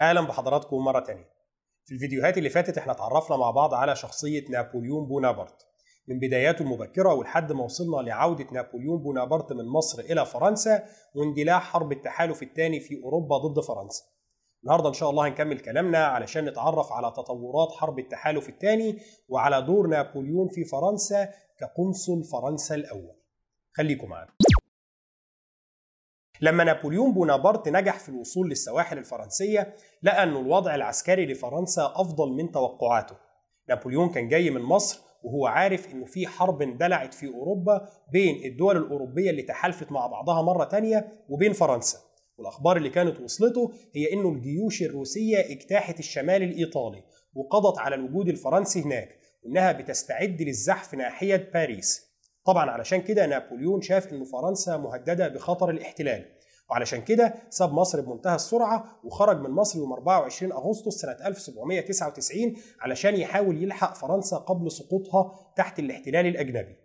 أهلا بحضراتكم مرة تانية. في الفيديوهات اللي فاتت إحنا اتعرفنا مع بعض على شخصية نابليون بونابرت. من بداياته المبكرة ولحد ما وصلنا لعودة نابليون بونابرت من مصر إلى فرنسا واندلاع حرب التحالف الثاني في أوروبا ضد فرنسا. النهارده إن شاء الله هنكمل كلامنا علشان نتعرف على تطورات حرب التحالف الثاني وعلى دور نابليون في فرنسا كقنصل فرنسا الأول. خليكم معانا. لما نابليون بونابرت نجح في الوصول للسواحل الفرنسية لقى أن الوضع العسكري لفرنسا أفضل من توقعاته. نابليون كان جاي من مصر وهو عارف إنه في حرب اندلعت في أوروبا بين الدول الأوروبية اللي تحالفت مع بعضها مرة تانية وبين فرنسا. والأخبار اللي كانت وصلته هي إنه الجيوش الروسية اجتاحت الشمال الإيطالي وقضت على الوجود الفرنسي هناك وإنها بتستعد للزحف ناحية باريس. طبعا علشان كده نابليون شاف ان فرنسا مهددة بخطر الاحتلال وعلشان كده ساب مصر بمنتهى السرعة وخرج من مصر يوم 24 أغسطس سنة 1799 علشان يحاول يلحق فرنسا قبل سقوطها تحت الاحتلال الأجنبي.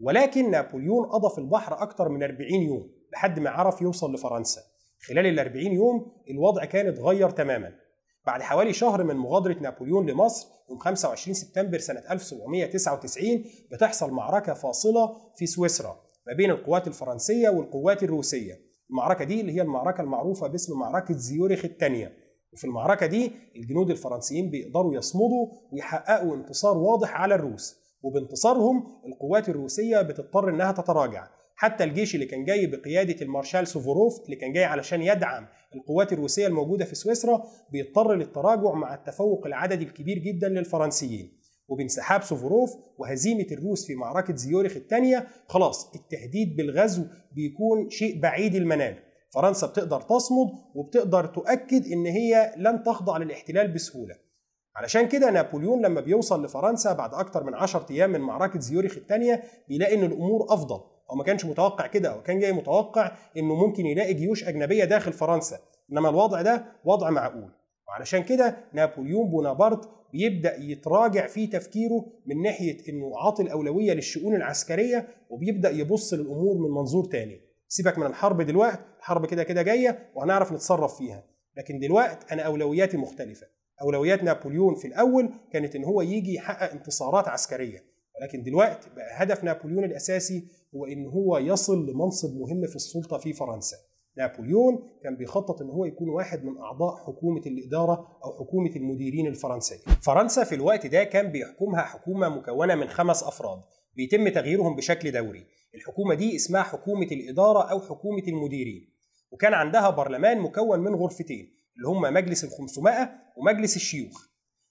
ولكن نابليون قضى في البحر أكثر من 40 يوم لحد ما عرف يوصل لفرنسا. خلال ال 40 يوم الوضع كان اتغير تماما. بعد حوالي شهر من مغادرة نابليون لمصر يوم 25 سبتمبر سنة 1799 بتحصل معركة فاصلة في سويسرا ما بين القوات الفرنسية والقوات الروسية. المعركة دي اللي هي المعركة المعروفة باسم معركة زيورخ الثانية وفي المعركة دي الجنود الفرنسيين بيقدروا يصمدوا ويحققوا انتصار واضح على الروس وبانتصارهم القوات الروسية بتضطر إنها تتراجع. حتى الجيش اللي كان جاي بقيادة المارشال سوفوروف اللي كان جاي علشان يدعم القوات الروسية الموجودة في سويسرا بيضطر للتراجع مع التفوق العددي الكبير جدا للفرنسيين. وبانسحاب سوفوروف وهزيمة الروس في معركة زيورخ الثانية خلاص التهديد بالغزو بيكون شيء بعيد المنال. فرنسا بتقدر تصمد وبتقدر تؤكد إن هي لن تخضع للاحتلال بسهولة. علشان كده نابليون لما بيوصل لفرنسا بعد أكتر من 10 أيام من معركة زيورخ الثانية بيلاقي إن الأمور أفضل. هو ما كانش متوقع كده هو كان جاي متوقع إنه ممكن يلاقي جيوش أجنبية داخل فرنسا. إنما الوضع ده وضع معقول. وعلشان كده نابليون بونابرت بيبدأ يتراجع في تفكيره من ناحية إنه عاطي الأولوية للشؤون العسكرية وبيبدأ يبص للأمور من منظور تاني. سيبك من الحرب دلوقتي الحرب كده كده جاية وهنعرف نتصرف فيها. لكن دلوقتي أنا أولوياتي مختلفة. أولويات نابليون في الأول كانت إن هو يجي يحقق انتصارات عسكرية. ولكن دلوقتي بقى هدف نابليون الأساسي هو إن هو يصل لمنصب مهم في السلطة في فرنسا نابليون كان بيخطط إن هو يكون واحد من أعضاء حكومة الإدارة أو حكومة المديرين الفرنسيه. فرنسا في الوقت ده كان بيحكمها حكومة مكونة من خمس أفراد بيتم تغييرهم بشكل دوري. الحكومة دي اسمها حكومة الإدارة أو حكومة المديرين. وكان عندها برلمان مكون من غرفتين اللي هم مجلس ال 500 ومجلس الشيوخ.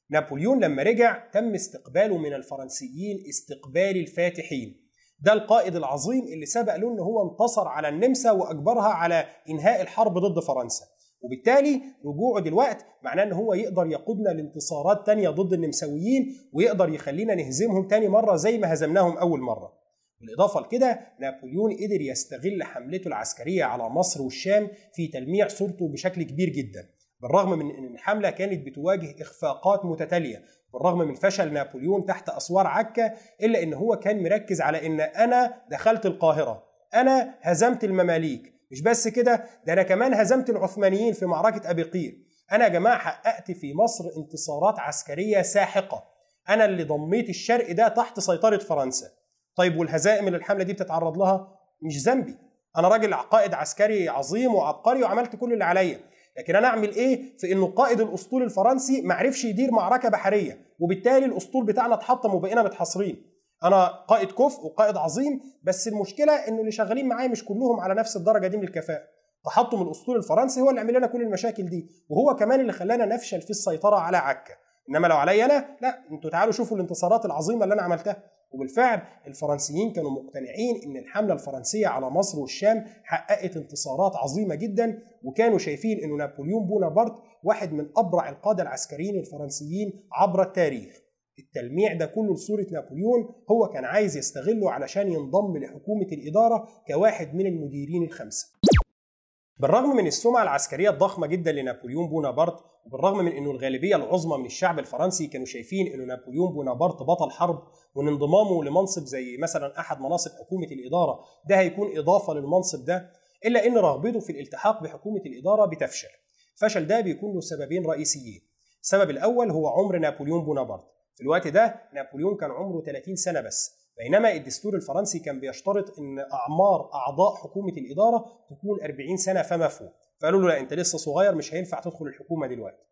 نابليون لما رجع تم استقباله من الفرنسيين استقبال الفاتحين. ده القائد العظيم اللي سبق له إن هو انتصر على النمسا وأجبرها على إنهاء الحرب ضد فرنسا. وبالتالي رجوعه دلوقتي معناه إن هو يقدر يقودنا لانتصارات تانية ضد النمساويين ويقدر يخلينا نهزمهم تاني مرة زي ما هزمناهم أول مرة. بالإضافة لكده نابليون قدر يستغل حملته العسكرية على مصر والشام في تلميع صورته بشكل كبير جدا. بالرغم من إن الحملة كانت بتواجه إخفاقات متتالية بالرغم من فشل نابليون تحت أسوار عكا إلا إن هو كان مركز على إن أنا دخلت القاهرة أنا هزمت المماليك. مش بس كده ده أنا كمان هزمت العثمانيين في معركة أبي قير. أنا يا جماعة حققت في مصر انتصارات عسكرية ساحقة. أنا اللي ضميت الشرق ده تحت سيطرة فرنسا. طيب والهزائم اللي الحملة دي بتتعرض لها؟ مش ذنبي. أنا راجل قائد عسكري عظيم وعبقري وعملت كل اللي عليا. لكن أنا اعمل إيه في انه قائد الاسطول الفرنسي ما عرفش يدير معركة بحرية وبالتالي الاسطول بتاعنا اتحطم وبقينا متحاصرين. أنا قائد كفء وقائد عظيم بس المشكلة انه اللي شغالين معايا مش كلهم على نفس الدرجة دي من الكفاءة. تحطم الاسطول الفرنسي هو اللي عمل لنا كل المشاكل دي وهو كمان اللي خلانا نفشل في السيطرة على عكا. إنما لو عليا أنا لا أنتوا تعالوا شوفوا الانتصارات العظيمة اللي أنا عملتها. وبالفعل الفرنسيين كانوا مقتنعين إن الحملة الفرنسية على مصر والشام حققت انتصارات عظيمة جدا وكانوا شايفين إنه نابليون بونابرت واحد من أبرع القادة العسكريين الفرنسيين عبر التاريخ. التلميع ده كله لصورة نابليون هو كان عايز يستغله علشان ينضم لحكومة الإدارة كواحد من المديرين الخمسة. بالرغم من السمعة العسكرية الضخمة جدا لنابليون بونابرت وبالرغم من إنه الغالبية العظمى من الشعب الفرنسي كانوا شايفين إنه نابليون بونابرت بطل حرب وإن انضمامه لمنصب زي مثلا أحد مناصب حكومة الإدارة ده هيكون إضافة للمنصب ده إلا إن رغبته في الالتحاق بحكومة الإدارة بتفشل. الفشل ده بيكون له سببين رئيسيين. السبب الأول هو عمر نابليون بونابرت. في الوقت ده نابليون كان عمره 30 سنة بس. بينما الدستور الفرنسي كان بيشترط إن أعمار أعضاء حكومة الإدارة تكون 40 سنة فما فوق. فقالوا له لا أنت لسه صغير مش هينفع تدخل الحكومة دلوقتي.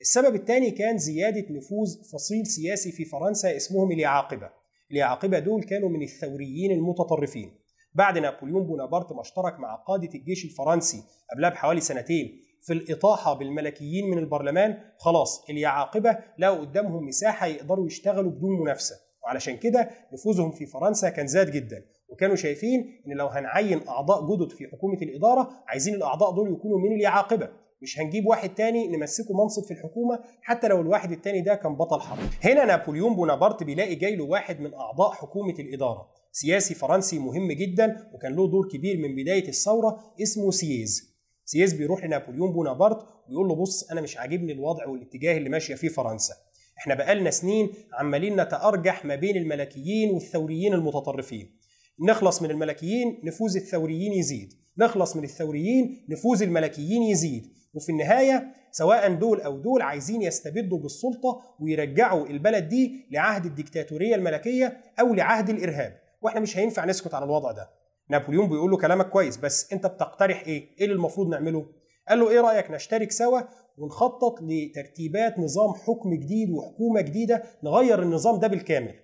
السبب الثاني كان زيادة نفوذ فصيل سياسي في فرنسا اسمهم اليعاقبة. اليعاقبة دول كانوا من الثوريين المتطرفين. بعد نابليون بونابرت ما اشترك مع قادة الجيش الفرنسي قبلها بحوالي سنتين في الإطاحة بالملكيين من البرلمان خلاص اليعاقبة لقوا قدامهم مساحة يقدروا يشتغلوا بدون منافسة. وعلشان كده نفوذهم في فرنسا كان زاد جدا. وكانوا شايفين إن لو هنعين أعضاء جدد في حكومة الإدارة عايزين الأعضاء دول يكونوا من اليعاقبة. مش هنجيب واحد تاني نمسكه منصب في الحكومة حتى لو الواحد التاني ده كان بطل حرب. هنا نابليون بونابرت بيلاقي جاي له واحد من أعضاء حكومة الإدارة. سياسي فرنسي مهم جدا وكان له دور كبير من بداية الثورة اسمه سييز. سييز بيروح لنابليون بونابرت ويقول له بص أنا مش عاجبني الوضع والاتجاه اللي ماشية فيه فرنسا. إحنا بقالنا سنين عمالين نتأرجح ما بين الملكيين والثوريين المتطرفين. نخلص من الملكيين نفوذ الثوريين يزيد. نخلص من الثوريين نفوذ الملكيين يزيد. وفي النهاية سواء دول أو دول عايزين يستبدوا بالسلطة ويرجعوا البلد دي لعهد الديكتاتوريه الملكية أو لعهد الإرهاب. وإحنا مش هينفع نسكت على الوضع ده. نابليون بيقول له كلامك كويس بس أنت بتقترح إيه؟ إيه اللي المفروض نعمله؟ قال له إيه رأيك نشترك سوا ونخطط لترتيبات نظام حكم جديد وحكومة جديدة نغير النظام ده بالكامل؟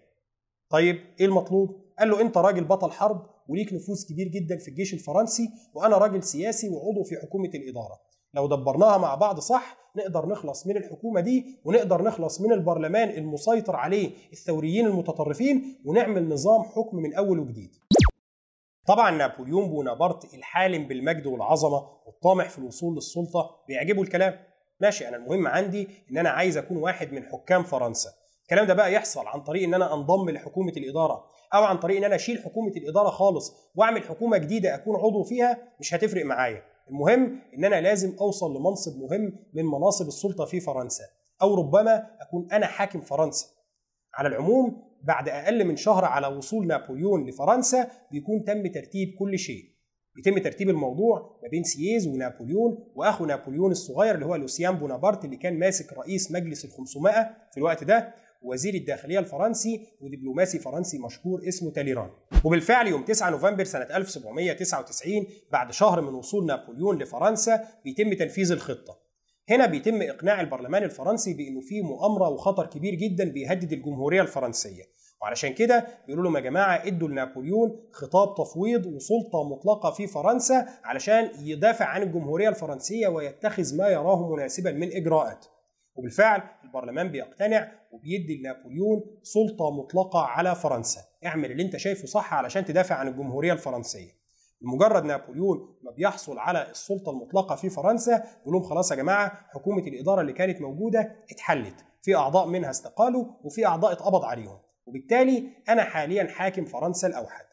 طيب إيه المطلوب؟ قال له أنت راجل بطل حرب وليك نفوذ كبير جدا في الجيش الفرنسي وأنا راجل سياسي وعضو في حكومة الإدارة. لو دبرناها مع بعض صح نقدر نخلص من الحكومة دي ونقدر نخلص من البرلمان المسيطر عليه الثوريين المتطرفين ونعمل نظام حكم من أول وجديد. طبعا نابليون بونابرت الحالم بالمجد والعظمة والطامح في الوصول للسلطة بيعجبه الكلام. ماشي أنا المهم عندي إن أنا عايز أكون واحد من حكام فرنسا. الكلام ده بقى يحصل عن طريق إن أنا أنضم لحكومة الإدارة أو عن طريق إن أنا أشيل حكومة الإدارة خالص وأعمل حكومة جديدة أكون عضو فيها مش هتفرق معايا. المهم إن أنا لازم أوصل لمنصب مهم من مناصب السلطة في فرنسا أو ربما أكون أنا حاكم فرنسا. على العموم بعد أقل من شهر على وصول نابليون لفرنسا بيكون تم ترتيب كل شيء. بيتم ترتيب الموضوع ما بين سييز ونابليون وأخو نابليون الصغير اللي هو لوسيان بونابرت اللي كان ماسك رئيس مجلس ال 500 في الوقت ده وزير الداخلية الفرنسي ودبلوماسي فرنسي مشهور اسمه تاليران. وبالفعل يوم 9 نوفمبر سنة 1799 بعد شهر من وصول نابليون لفرنسا بيتم تنفيذ الخطة. هنا بيتم إقناع البرلمان الفرنسي بأنه في مؤامرة وخطر كبير جدا بيهدد الجمهورية الفرنسية. وعلشان كده بيقولوا لهم يا جماعة إدوا لنابليون خطاب تفويض وسلطة مطلقة في فرنسا علشان يدافع عن الجمهورية الفرنسية ويتخذ ما يراه مناسبا من إجراءات. وبالفعل البرلمان بيقتنع وبيدي لنابليون سلطة مطلقة على فرنسا. اعمل اللي انت شايفه صح علشان تدافع عن الجمهورية الفرنسية. بمجرد نابليون ما بيحصل على السلطة المطلقة في فرنسا بيقول لهم خلاص يا جماعة حكومة الإدارة اللي كانت موجودة اتحلت. في أعضاء منها استقالوا وفي أعضاء اتقبض عليهم. وبالتالي أنا حاليا حاكم فرنسا الأوحد.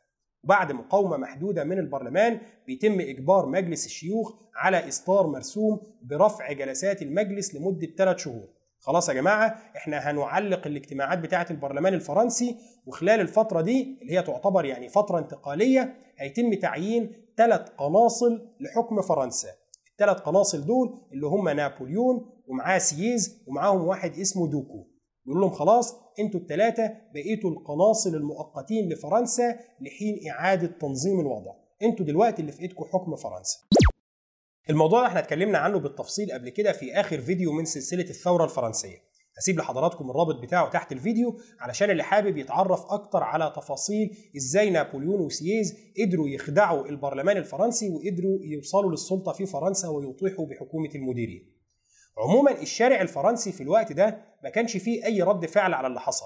بعد مقاومة محدودة من البرلمان بيتم إجبار مجلس الشيوخ على إصدار مرسوم برفع جلسات المجلس لمدة ثلاث شهور. خلاص يا جماعة إحنا هنعلق الاجتماعات بتاعة البرلمان الفرنسي وخلال الفترة دي اللي هي تعتبر يعني فترة انتقالية هيتم تعيين ثلاث قناصل لحكم فرنسا. الثلاث قناصل دول اللي هم نابليون ومعاه سييز ومعاهم واحد اسمه دوكو. بيقول لهم خلاص أنتوا الثلاثه بقيتوا القناصل المؤقتين لفرنسا لحين إعادة تنظيم الوضع. أنتوا دلوقتي اللي في ايدكم حكم فرنسا. الموضوع ده إحنا اتكلمنا عنه بالتفصيل قبل كده في آخر فيديو من سلسلة الثورة الفرنسية. هسيب لحضراتكم الرابط بتاعه تحت الفيديو علشان اللي حابب يتعرف أكتر على تفاصيل إزاي نابليون وسييز قدروا يخدعوا البرلمان الفرنسي وقدروا يوصلوا للسلطة في فرنسا ويطيحوا بحكومة المديرين. عموما الشارع الفرنسي في الوقت ده ما كانش فيه أي رد فعل على اللي حصل.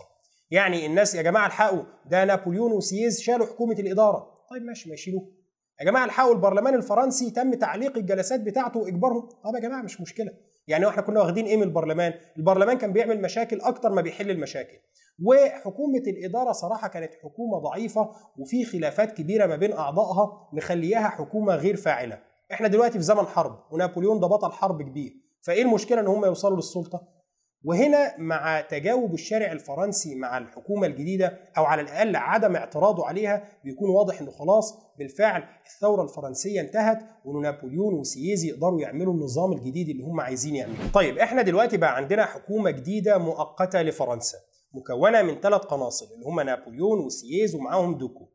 يعني الناس يا جماعة الحقوا ده نابليون وسييز شالوا حكومة الإدارة. طيب ماشي ما يشيلوه يا جماعة الحقوا البرلمان الفرنسي تم تعليق الجلسات بتاعته وإجبارهم. طب يا جماعة مش مشكلة. يعني إحنا كنا واخدين إيه من البرلمان؟ البرلمان كان بيعمل مشاكل أكتر ما بيحل المشاكل. وحكومة الإدارة صراحة كانت حكومة ضعيفة وفي خلافات كبيرة ما بين أعضائها مخلياها حكومة غير فاعلة. إحنا دلوقتي في زمن حرب ونابليون ده بطل حرب كبير. فإيه المشكلة إن هم يوصلوا للسلطة؟ وهنا مع تجاوب الشارع الفرنسي مع الحكومة الجديدة أو على الأقل عدم اعتراضه عليها بيكون واضح إنه خلاص بالفعل الثورة الفرنسية انتهت وإنه نابليون وسييزي يقدروا يعملوا النظام الجديد اللي هم عايزين يعملوه. طيب إحنا دلوقتي بقى عندنا حكومة جديدة مؤقتة لفرنسا مكونة من ثلاث قناصل اللي هم نابليون وسييز ومعاهم دوكو.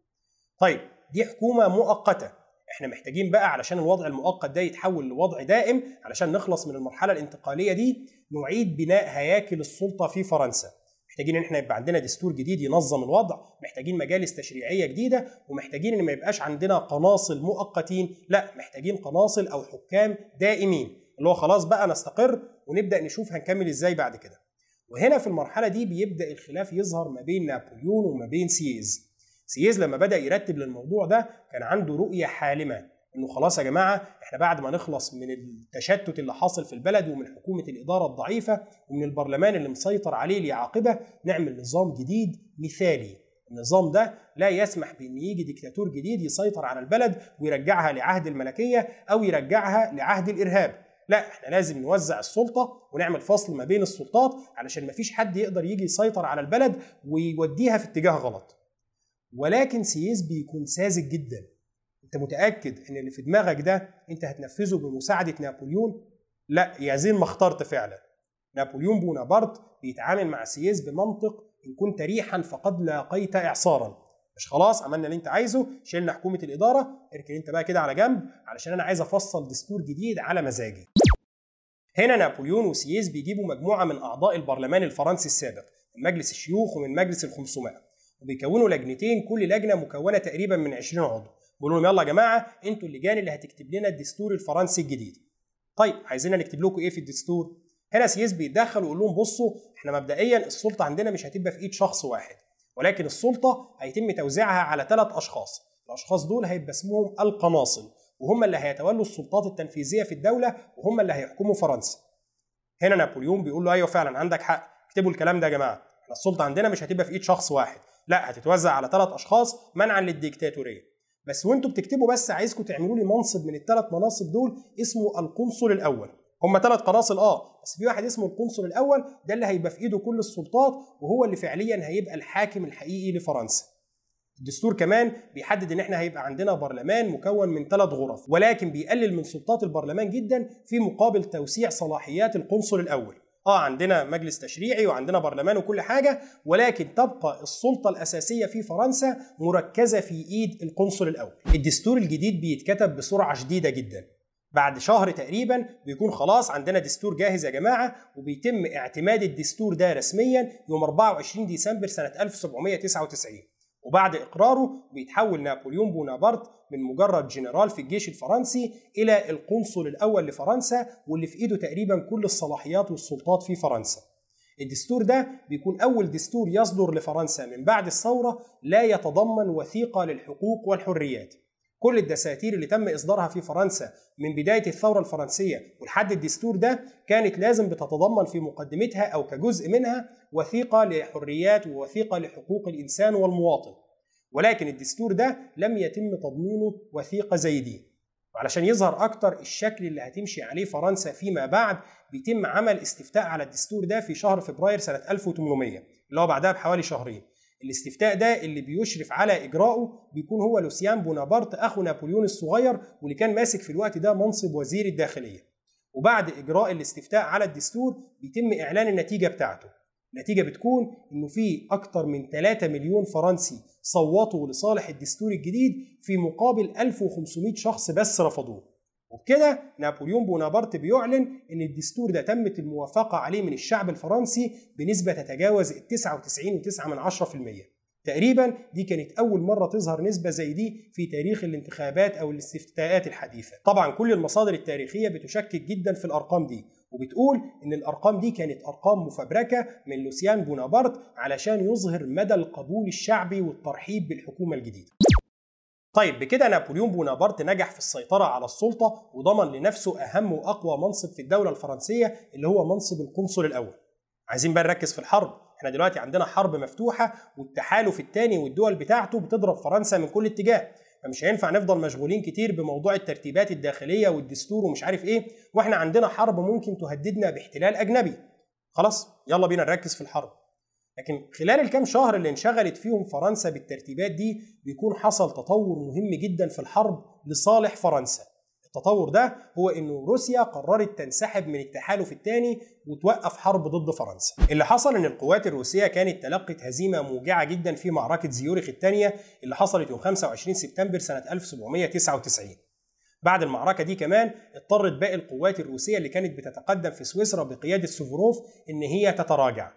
طيب دي حكومة مؤقتة إحنا محتاجين بقى علشان الوضع المؤقت ده يتحول لوضع دائم علشان نخلص من المرحلة الانتقالية دي نعيد بناء هياكل السلطة في فرنسا. محتاجين إن إحنا يبقى عندنا دستور جديد ينظم الوضع محتاجين مجالس تشريعية جديدة ومحتاجين إن ما يبقاش عندنا قناصل مؤقتين لا محتاجين قناصل أو حكام دائمين. اللي هو خلاص بقى نستقر ونبدأ نشوف هنكمل إزاي بعد كده. وهنا في المرحلة دي بيبدأ الخلاف يظهر ما بين نابليون وما بين سييز. سييز لما بدأ يرتب للموضوع ده كان عنده رؤية حالمة. إنه خلاص يا جماعة إحنا بعد ما نخلص من التشتت اللي حاصل في البلد ومن حكومة الإدارة الضعيفة ومن البرلمان اللي مسيطر عليه اليعاقبة نعمل نظام جديد مثالي. النظام ده لا يسمح بإن يجي ديكتاتور جديد يسيطر على البلد ويرجعها لعهد الملكية أو يرجعها لعهد الإرهاب. لا إحنا لازم نوزع السلطة ونعمل فصل ما بين السلطات علشان ما فيش حد يقدر يجي يسيطر على البلد ويوديها في اتجاه غلط. ولكن سييز بيكون ساذج جدا. أنت متأكد إن اللي في دماغك ده أنت هتنفذه بمساعدة نابليون؟ لا يا زين ما اخترت فعلا. نابليون بونابرت بيتعامل مع سييز بمنطق إن كنت ريحا فقد لاقيت اعصارا. مش خلاص عملنا اللي أنت عايزه شلنا حكومة الإدارة. اركن أنت بقى كده على جنب علشان أنا عايز أفصل دستور جديد على مزاجي. هنا نابليون وسييز بيجيبوا مجموعة من أعضاء البرلمان الفرنسي السابق من مجلس الشيوخ ومن مجلس ال 500 وبيكونوا لجنتين كل لجنة مكونة تقريبا من 20 عضو. بيقولوا لهم يلا يا جماعة أنتوا اللجان اللي هتكتب لنا الدستور الفرنسي الجديد. طيب عايزيننا نكتب لكم إيه في الدستور؟ هنا سياس بيتدخل ويقول لهم بصوا إحنا مبدئيا السلطة عندنا مش هتبقى في ايد شخص واحد ولكن السلطة هيتم توزيعها على ثلاث أشخاص. الأشخاص دول هيبقى اسمهم القناصل وهم اللي هيتولوا السلطات التنفيذية في الدولة وهم اللي هيحكموا فرنسا. هنا نابليون بيقول له أيوه فعلا عندك حق. اكتبوا الكلام ده يا جماعة. إحنا السلطة عندنا مش هتبقى في ايد شخص واحد. لا هتتوزع على ثلاث أشخاص منعا للديكتاتورية. بس وانتوا بتكتبوا بس عايزكم تعملوا لي منصب من الثلاث مناصب دول اسمه القنصل الأول. هم ثلاث قناصل آه بس في واحد اسمه القنصل الأول ده اللي هيبقى في إيده كل السلطات وهو اللي فعليا هيبقى الحاكم الحقيقي لفرنسا. الدستور كمان بيحدد إن إحنا هيبقى عندنا برلمان مكون من ثلاث غرف ولكن بيقلل من سلطات البرلمان جدا في مقابل توسيع صلاحيات القنصل الأول. آه عندنا مجلس تشريعي وعندنا برلمان وكل حاجة ولكن تبقى السلطة الأساسية في فرنسا مركزة في إيد القنصل الأول. الدستور الجديد بيتكتب بسرعة شديدة جدا. بعد شهر تقريبا بيكون خلاص عندنا دستور جاهز يا جماعة وبيتم اعتماد الدستور ده رسميا يوم 24 ديسمبر سنة 1799 وبعد إقراره بيتحول نابليون بونابرت من مجرد جنرال في الجيش الفرنسي إلى القنصل الأول لفرنسا واللي في إيده تقريبا كل الصلاحيات والسلطات في فرنسا. الدستور ده بيكون أول دستور يصدر لفرنسا من بعد الثورة لا يتضمن وثيقة للحقوق والحريات. كل الدساتير اللي تم إصدارها في فرنسا من بداية الثورة الفرنسية ولحد الدستور ده كانت لازم بتتضمن في مقدمتها أو كجزء منها وثيقة للحريات ووثيقة لحقوق الإنسان والمواطن. ولكن الدستور ده لم يتم تضمينه وثيقه زي دي. وعلشان يظهر أكتر الشكل اللي هتمشي عليه فرنسا فيما بعد بيتم عمل استفتاء على الدستور ده في شهر فبراير سنة 1800 اللي هو بعدها بحوالي شهرين. الاستفتاء ده اللي بيشرف على اجراءه بيكون هو لوسيان بونابرت أخو نابليون الصغير واللي كان ماسك في الوقت ده منصب وزير الداخلية. وبعد إجراء الاستفتاء على الدستور بيتم إعلان النتيجة بتاعته. النتيجة بتكون إنه في أكتر من 3 مليون فرنسي صوتوا لصالح الدستور الجديد في مقابل 1500 شخص بس رفضوه. وبكده نابليون بونابرت بيعلن إن الدستور ده تمت الموافقة عليه من الشعب الفرنسي بنسبة تتجاوز 99.9% تقريبا دي كانت أول مرة تظهر نسبة زي دي في تاريخ الانتخابات أو الاستفتاءات الحديثة. طبعا كل المصادر التاريخية بتشكك جدا في الأرقام دي وبتقول إن الأرقام دي كانت أرقام مفبركة من لوسيان بونابرت علشان يظهر مدى القبول الشعبي والترحيب بالحكومة الجديدة. طيب بكده نابليون بونابرت نجح في السيطرة على السلطة وضمن لنفسه أهم وأقوى منصب في الدولة الفرنسية اللي هو منصب القنصل الأول. عايزين بقى نركز في الحرب، إحنا دلوقتي عندنا حرب مفتوحة والتحالف الثاني والدول بتاعته بتضرب فرنسا من كل اتجاه، فمش هينفع نفضل مشغولين كتير بموضوع الترتيبات الداخلية والدستور ومش عارف إيه، وإحنا عندنا حرب ممكن تهددنا باحتلال أجنبي. خلاص يلا بينا نركز في الحرب. لكن خلال الكام شهر اللي انشغلت فيهم فرنسا بالترتيبات دي بيكون حصل تطور مهم جدا في الحرب لصالح فرنسا. التطور ده هو انه روسيا قررت تنسحب من التحالف الثاني وتوقف حرب ضد فرنسا. اللي حصل إن القوات الروسية كانت تلقت هزيمة موجعة جدا في معركة زيورخ الثانية اللي حصلت يوم 25 سبتمبر سنة 1799. بعد المعركة دي كمان اضطرت باقي القوات الروسية اللي كانت بتتقدم في سويسرا بقيادة سوفروف إن هي تتراجع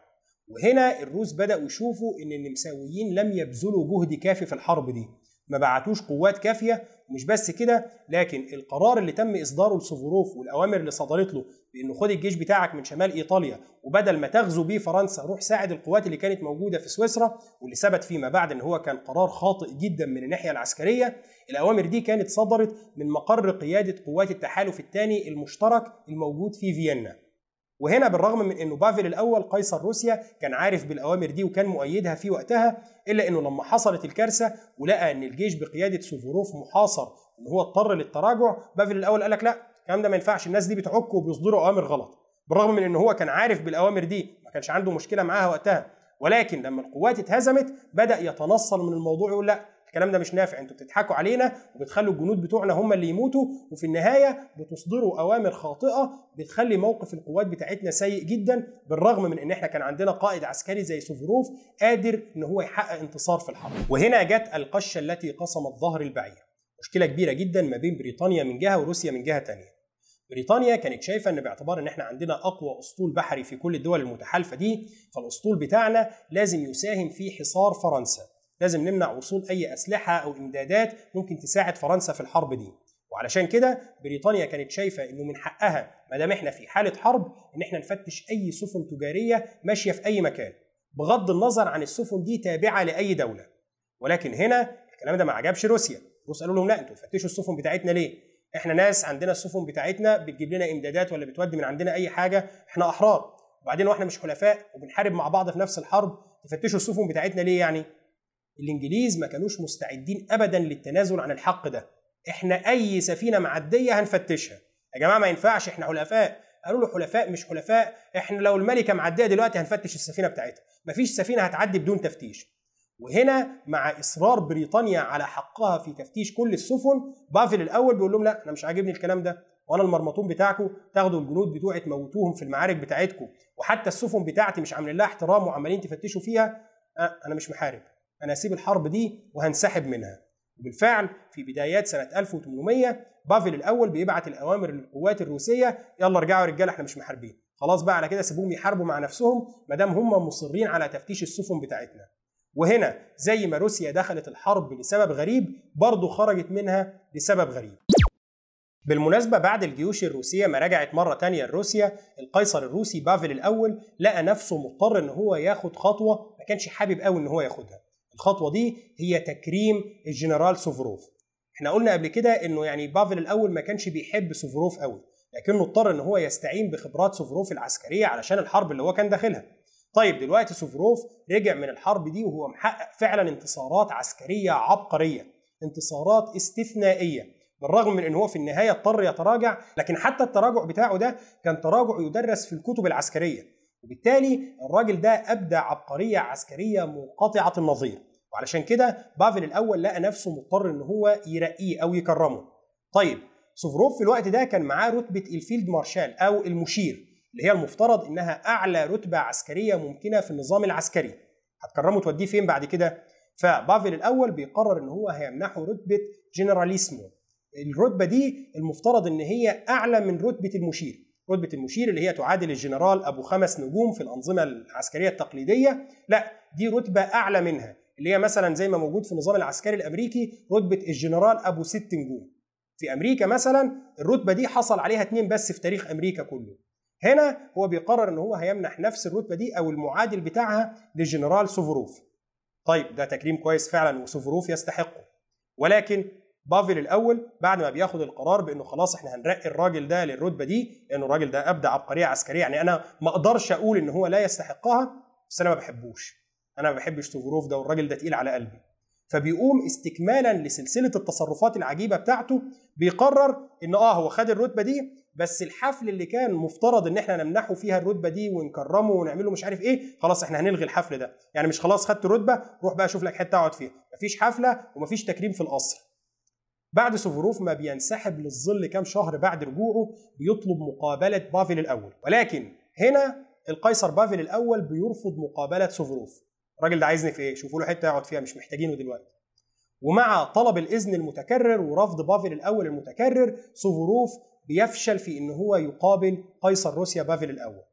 وهنا الروس بدأوا يشوفوا إن النمساويين لم يبذلوا جهد كافي في الحرب دي ما بعتوش قوات كافية ومش بس كده لكن القرار اللي تم إصداره لسوفوروف والأوامر اللي صدرت له بإنه خد الجيش بتاعك من شمال إيطاليا وبدل ما تغزو بيه فرنسا روح ساعد القوات اللي كانت موجودة في سويسرا واللي ثبت فيما بعد إن هو كان قرار خاطئ جدا من الناحية العسكرية. الأوامر دي كانت صدرت من مقر قيادة قوات التحالف الثاني المشترك الموجود في فيينا. وهنا بالرغم من إنه بافل الأول قيصر روسيا كان عارف بالأوامر دي وكان مؤيدها في وقتها إلا إنه لما حصلت الكارثة ولقى إن الجيش بقيادة سوفوروف محاصر إن هو اضطر للتراجع بافل الأول قال لك لا الكلام ده ما ينفعش الناس دي بتعك وبيصدروا أوامر غلط. بالرغم من ان هو كان عارف بالأوامر دي ما كانش عنده مشكلة معاها وقتها ولكن لما القوات اتهزمت بدأ يتنصل من الموضوع يقول لا الكلام ده مش نافع. أنتوا بتضحكوا علينا وبتخلوا الجنود بتوعنا هم اللي يموتوا وفي النهاية بتصدروا أوامر خاطئة بتخلي موقف القوات بتاعتنا سيء جدا بالرغم من إن إحنا كان عندنا قائد عسكري زي سوفروف قادر إن هو يحقق انتصار في الحرب. وهنا جت القشة التي قصمت ظهر البعير. مشكلة كبيرة جدا ما بين بريطانيا من جهة وروسيا من جهة ثانية بريطانيا كانت شايفة إن باعتبار إن إحنا عندنا أقوى أسطول بحري في كل الدول المتحالفة دي فالأسطول بتاعنا لازم يساهم في حصار فرنسا. لازم نمنع وصول أي أسلحة أو إمدادات ممكن تساعد فرنسا في الحرب دي. وعلشان كده بريطانيا كانت شايفة إنه من حقها ما دام إحنا في حالة حرب إن إحنا نفتش أي سفن تجارية ماشية في أي مكان بغض النظر عن السفن دي تابعة لأي دولة. ولكن هنا الكلام ده ما عجبش روسيا. روسيا قالوا لهم لا أنتوا تفتشوا السفن بتاعتنا ليه؟ إحنا ناس عندنا السفن بتاعتنا بتجيب لنا إمدادات ولا بتودي من عندنا أي حاجة إحنا أحرار. وبعدين وإحنا مش حلفاء وبنحارب مع بعض في نفس الحرب تفتشوا السفن بتاعتنا ليه يعني؟ الإنجليز ما كانوش مستعدين ابدا للتنازل عن الحق ده. إحنا أي سفينة معدية هنفتشها. يا جماعة ما ينفعش إحنا حلفاء. قالوا له حلفاء مش حلفاء. إحنا لو الملكة معدية دلوقتي هنفتش السفينة بتاعتها. مفيش سفينة هتعدي بدون تفتيش. وهنا مع إصرار بريطانيا على حقها في تفتيش كل السفن بافل الأول بيقول لهم لا أنا مش عاجبني الكلام ده. وأنا المرمطون بتاعكم تاخدوا الجنود بتوعي تموتوهم في المعارك بتاعتكم وحتى السفن بتاعتي مش عاملين لها احترام وعمالين تفتشوا فيها. أنا مش محارب. أنا هسيب الحرب دي وهنسحب منها. وبالفعل في بدايات سنة 1800 بافل الأول بيبعت الأوامر للقوات الروسية يلا ارجعوا يا رجالة إحنا مش محاربين. خلاص بقى على كده سيبوهم يحاربوا مع نفسهم ما دام هم مصرين على تفتيش السفن بتاعتنا. وهنا زي ما روسيا دخلت الحرب لسبب غريب برضه خرجت منها لسبب غريب. بالمناسبة بعد الجيوش الروسية ما رجعت مرة تانية لروسيا القيصر الروسي بافل الأول لقى نفسه مضطر إن هو ياخد خطوة ما كانش حابب قوي إن هو ياخدها. الخطوة دي هي تكريم الجنرال سوفروف. إحنا قلنا قبل كده إنه يعني بافل الأول ما كانش بيحب سوفروف قوي لكنه اضطر إن هو يستعين بخبرات سوفروف العسكرية علشان الحرب اللي هو كان داخلها. طيب دلوقتي سوفروف رجع من الحرب دي وهو محقق فعلا انتصارات عسكرية عبقرية انتصارات استثنائية بالرغم من إن هو في النهاية اضطر يتراجع لكن حتى التراجع بتاعه ده كان تراجع يدرس في الكتب العسكرية. وبالتالي الراجل ده أبدع عبقرية عسكرية منقطعة النظير. وعلشان كده بافل الأول لقى نفسه مضطر إن هو يرقيه أو يكرمه. طيب سوفروف في الوقت ده كان معاه رتبة ال field marshal أو المشير اللي هي المفترض إنها أعلى رتبة عسكرية ممكنة في النظام العسكري. هتكرمه توديه فين بعد كده؟ فبافل الأول بيقرر إن هو هيمنحه رتبة جنراليسمو. الرتبة دي المفترض إن هي أعلى من رتبة المشير. رتبة المشير اللي هي تعادل الجنرال أبو خمس نجوم في الأنظمة العسكرية التقليدية. لا دي رتبة أعلى منها اللي هي مثلا زي ما موجود في النظام العسكري الأمريكي رتبة الجنرال أبو ست نجوم. في أمريكا مثلا الرتبة دي حصل عليها اثنين بس في تاريخ أمريكا كله. هنا هو بيقرر إن هو هيمنح نفس الرتبة دي أو المعادل بتاعها للجنرال سوفروف. طيب ده تكريم كويس فعلا وسوفروف يستحقه. ولكن بافل الأول بعد ما بياخد القرار بإنه خلاص إحنا هنرقي الراجل ده للرتبة دي لأنه الراجل ده أبدع عبقرية عسكرية يعني أنا ما أقدرش أقول إن هو لا يستحقها بس أنا ما بحبوش. أنا ما بحبش سوفروف ده والراجل ده تقيل على قلبي. فبيقوم استكمالا لسلسلة التصرفات العجيبة بتاعته بيقرر إن آه هو خد الرتبة دي بس الحفل اللي كان مفترض إن إحنا نمنحه فيها الرتبة دي ونكرمه ونعمل له مش عارف إيه خلاص إحنا هنلغي الحفل ده. يعني مش خلاص خدت الرتبة روح بقى شوف لك حتة اقعد فيها. مفيش حفلة ومفيش تكريم في القصر. بعد سوفروف ما بينسحب للظل كام شهر بعد رجوعه بيطلب مقابلة بافل الأول. ولكن هنا القيصر بافل الأول بيرفض مقابلة سوفروف. الراجل ده عايزني في إيه؟ شوفوا له حتة يقعد فيها مش محتاجينه دلوقتي. ومع طلب الإذن المتكرر ورفض بافل الأول المتكرر سوفروف بيفشل في إن هو يقابل قيصر روسيا بافل الأول.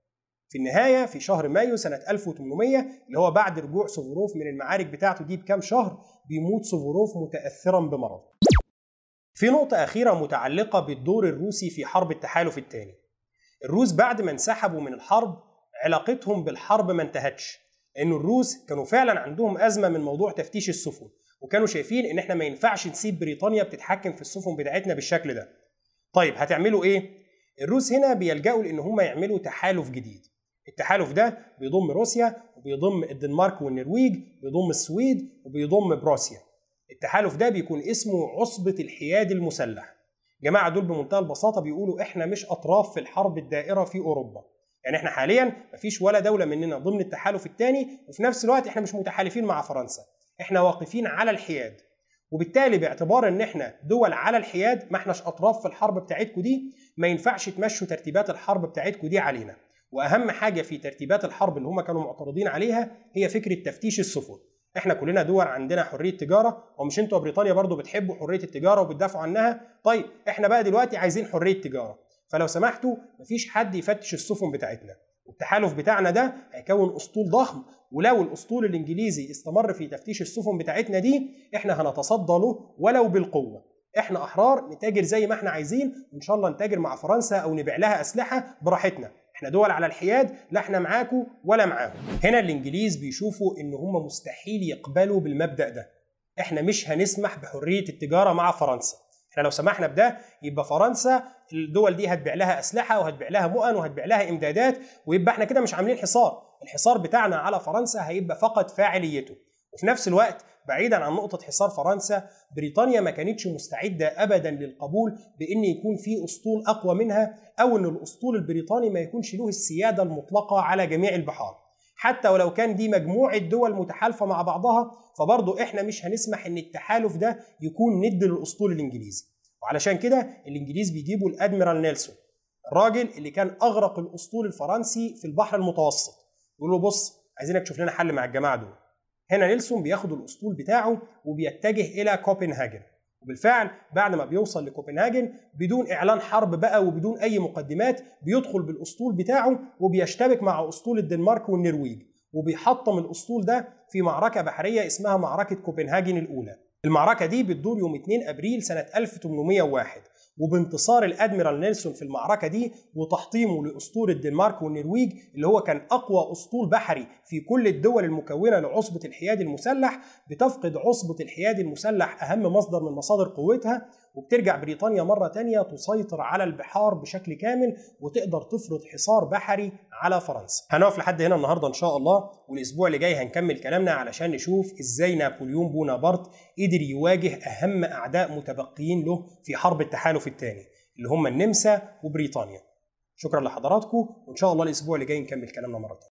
في النهاية في شهر مايو سنة 1800 اللي هو بعد رجوع سوفروف من المعارك بتاعته دي بكام شهر بيموت سوفروف متاثرا بمرض في نقطة أخيرة متعلقة بالدور الروسي في حرب التحالف الثاني. الروس بعد ما انسحبوا من الحرب علاقتهم بالحرب ما انتهتش، لأن الروس كانوا فعلا عندهم أزمة من موضوع تفتيش السفن، وكانوا شايفين إن إحنا ما ينفعش نسيب بريطانيا بتتحكم في السفن بتاعتنا بالشكل ده. طيب هتعملوا إيه؟ الروس هنا بيلجأوا لأن هم يعملوا تحالف جديد. التحالف ده بيضم روسيا وبيضم الدنمارك والنرويج، بيضم السويد وبيضم بروسيا. التحالف ده بيكون اسمه عصبة الحياد المسلح. جماعة دول بمنتهى البساطة بيقولوا إحنا مش أطراف في الحرب الدائرة في أوروبا. يعني إحنا حاليا مفيش ولا دولة مننا ضمن التحالف الثاني وفي نفس الوقت إحنا مش متحالفين مع فرنسا. إحنا واقفين على الحياد. وبالتالي باعتبار إن إحنا دول على الحياد ما إحناش أطراف في الحرب بتاعتكم دي ما ينفعش تمشوا ترتيبات الحرب بتاعتكم دي علينا. وأهم حاجة في ترتيبات الحرب اللي هم كانوا معترضين عليها هي فكرة تفتيش السفن. إحنا كلنا دول عندنا حرية تجارة ومش أنتوا بريطانيا برضو بتحبوا حرية التجارة وبتدافعوا عنها؟ طيب إحنا بقى دلوقتي عايزين حرية تجارة. فلو سمحتوا مفيش حد يفتش السفن بتاعتنا. والتحالف بتاعنا ده هيكون أسطول ضخم. ولو الأسطول الإنجليزي استمر في تفتيش السفن بتاعتنا دي إحنا هنتصدى له ولو بالقوة. إحنا أحرار نتاجر زي ما إحنا عايزين. وإن شاء الله نتاجر مع فرنسا أو نبيع لها أسلحة براحتنا. إحنا دول على الحياد لا إحنا معاكم ولا معاهم. هنا الانجليز بيشوفوا إن هم مستحيل يقبلوا بالمبدأ ده. إحنا مش هنسمح بحرية التجارة مع فرنسا. إحنا لو سمحنا بده يبقى فرنسا الدول دي هتبيع لها أسلحة وهتبيع لها مؤن وهتبيع لها إمدادات ويبقى إحنا كده مش عاملين حصار. الحصار بتاعنا على فرنسا هيبقى فقد فاعليته. وفي نفس الوقت بعيدا عن نقطة حصار فرنسا بريطانيا ما كانتش مستعدة أبدا للقبول بأن يكون في أسطول أقوى منها أو أن الأسطول البريطاني ما يكونش له السيادة المطلقة على جميع البحار. حتى ولو كان دي مجموعة دول متحالفة مع بعضها فبرضه إحنا مش هنسمح إن التحالف ده يكون ند للأسطول الإنجليزي. وعلشان كده الإنجليز بيجيبوا الأدميرال نيلسون الراجل اللي كان أغرق الأسطول الفرنسي في البحر المتوسط. يقول له بص عايزينك تشوف لنا حل مع الجماعة دول. هنا نيلسون بياخد الأسطول بتاعه وبيتجه إلى كوبنهاجن. وبالفعل بعد ما بيوصل لكوبنهاجن بدون إعلان حرب بقى وبدون أي مقدمات بيدخل بالأسطول بتاعه وبيشتبك مع أسطول الدنمارك والنرويج. وبيحطم الأسطول ده في معركة بحرية اسمها معركة كوبنهاجن الأولى. المعركة دي بتدور يوم 2 أبريل سنة 1801 وبانتصار الأدميرال نيلسون في المعركة دي وتحطيمه لأسطول الدنمارك والنرويج اللي هو كان أقوى أسطول بحري في كل الدول المكونة لعصبة الحياد المسلح بتفقد عصبة الحياد المسلح أهم مصدر من مصادر قوتها وبترجع بريطانيا مرة تانية تسيطر على البحار بشكل كامل وتقدر تفرض حصار بحري على فرنسا. هنقف لحد هنا النهارده إن شاء الله والأسبوع اللي جاي هنكمل كلامنا علشان نشوف إزاي نابليون بونابرت قدر يواجه أهم أعداء متبقيين له في حرب التحالف الثاني اللي هم النمسا وبريطانيا. شكرا لحضراتكم وإن شاء الله الأسبوع اللي جاي نكمل كلامنا مرة تانية.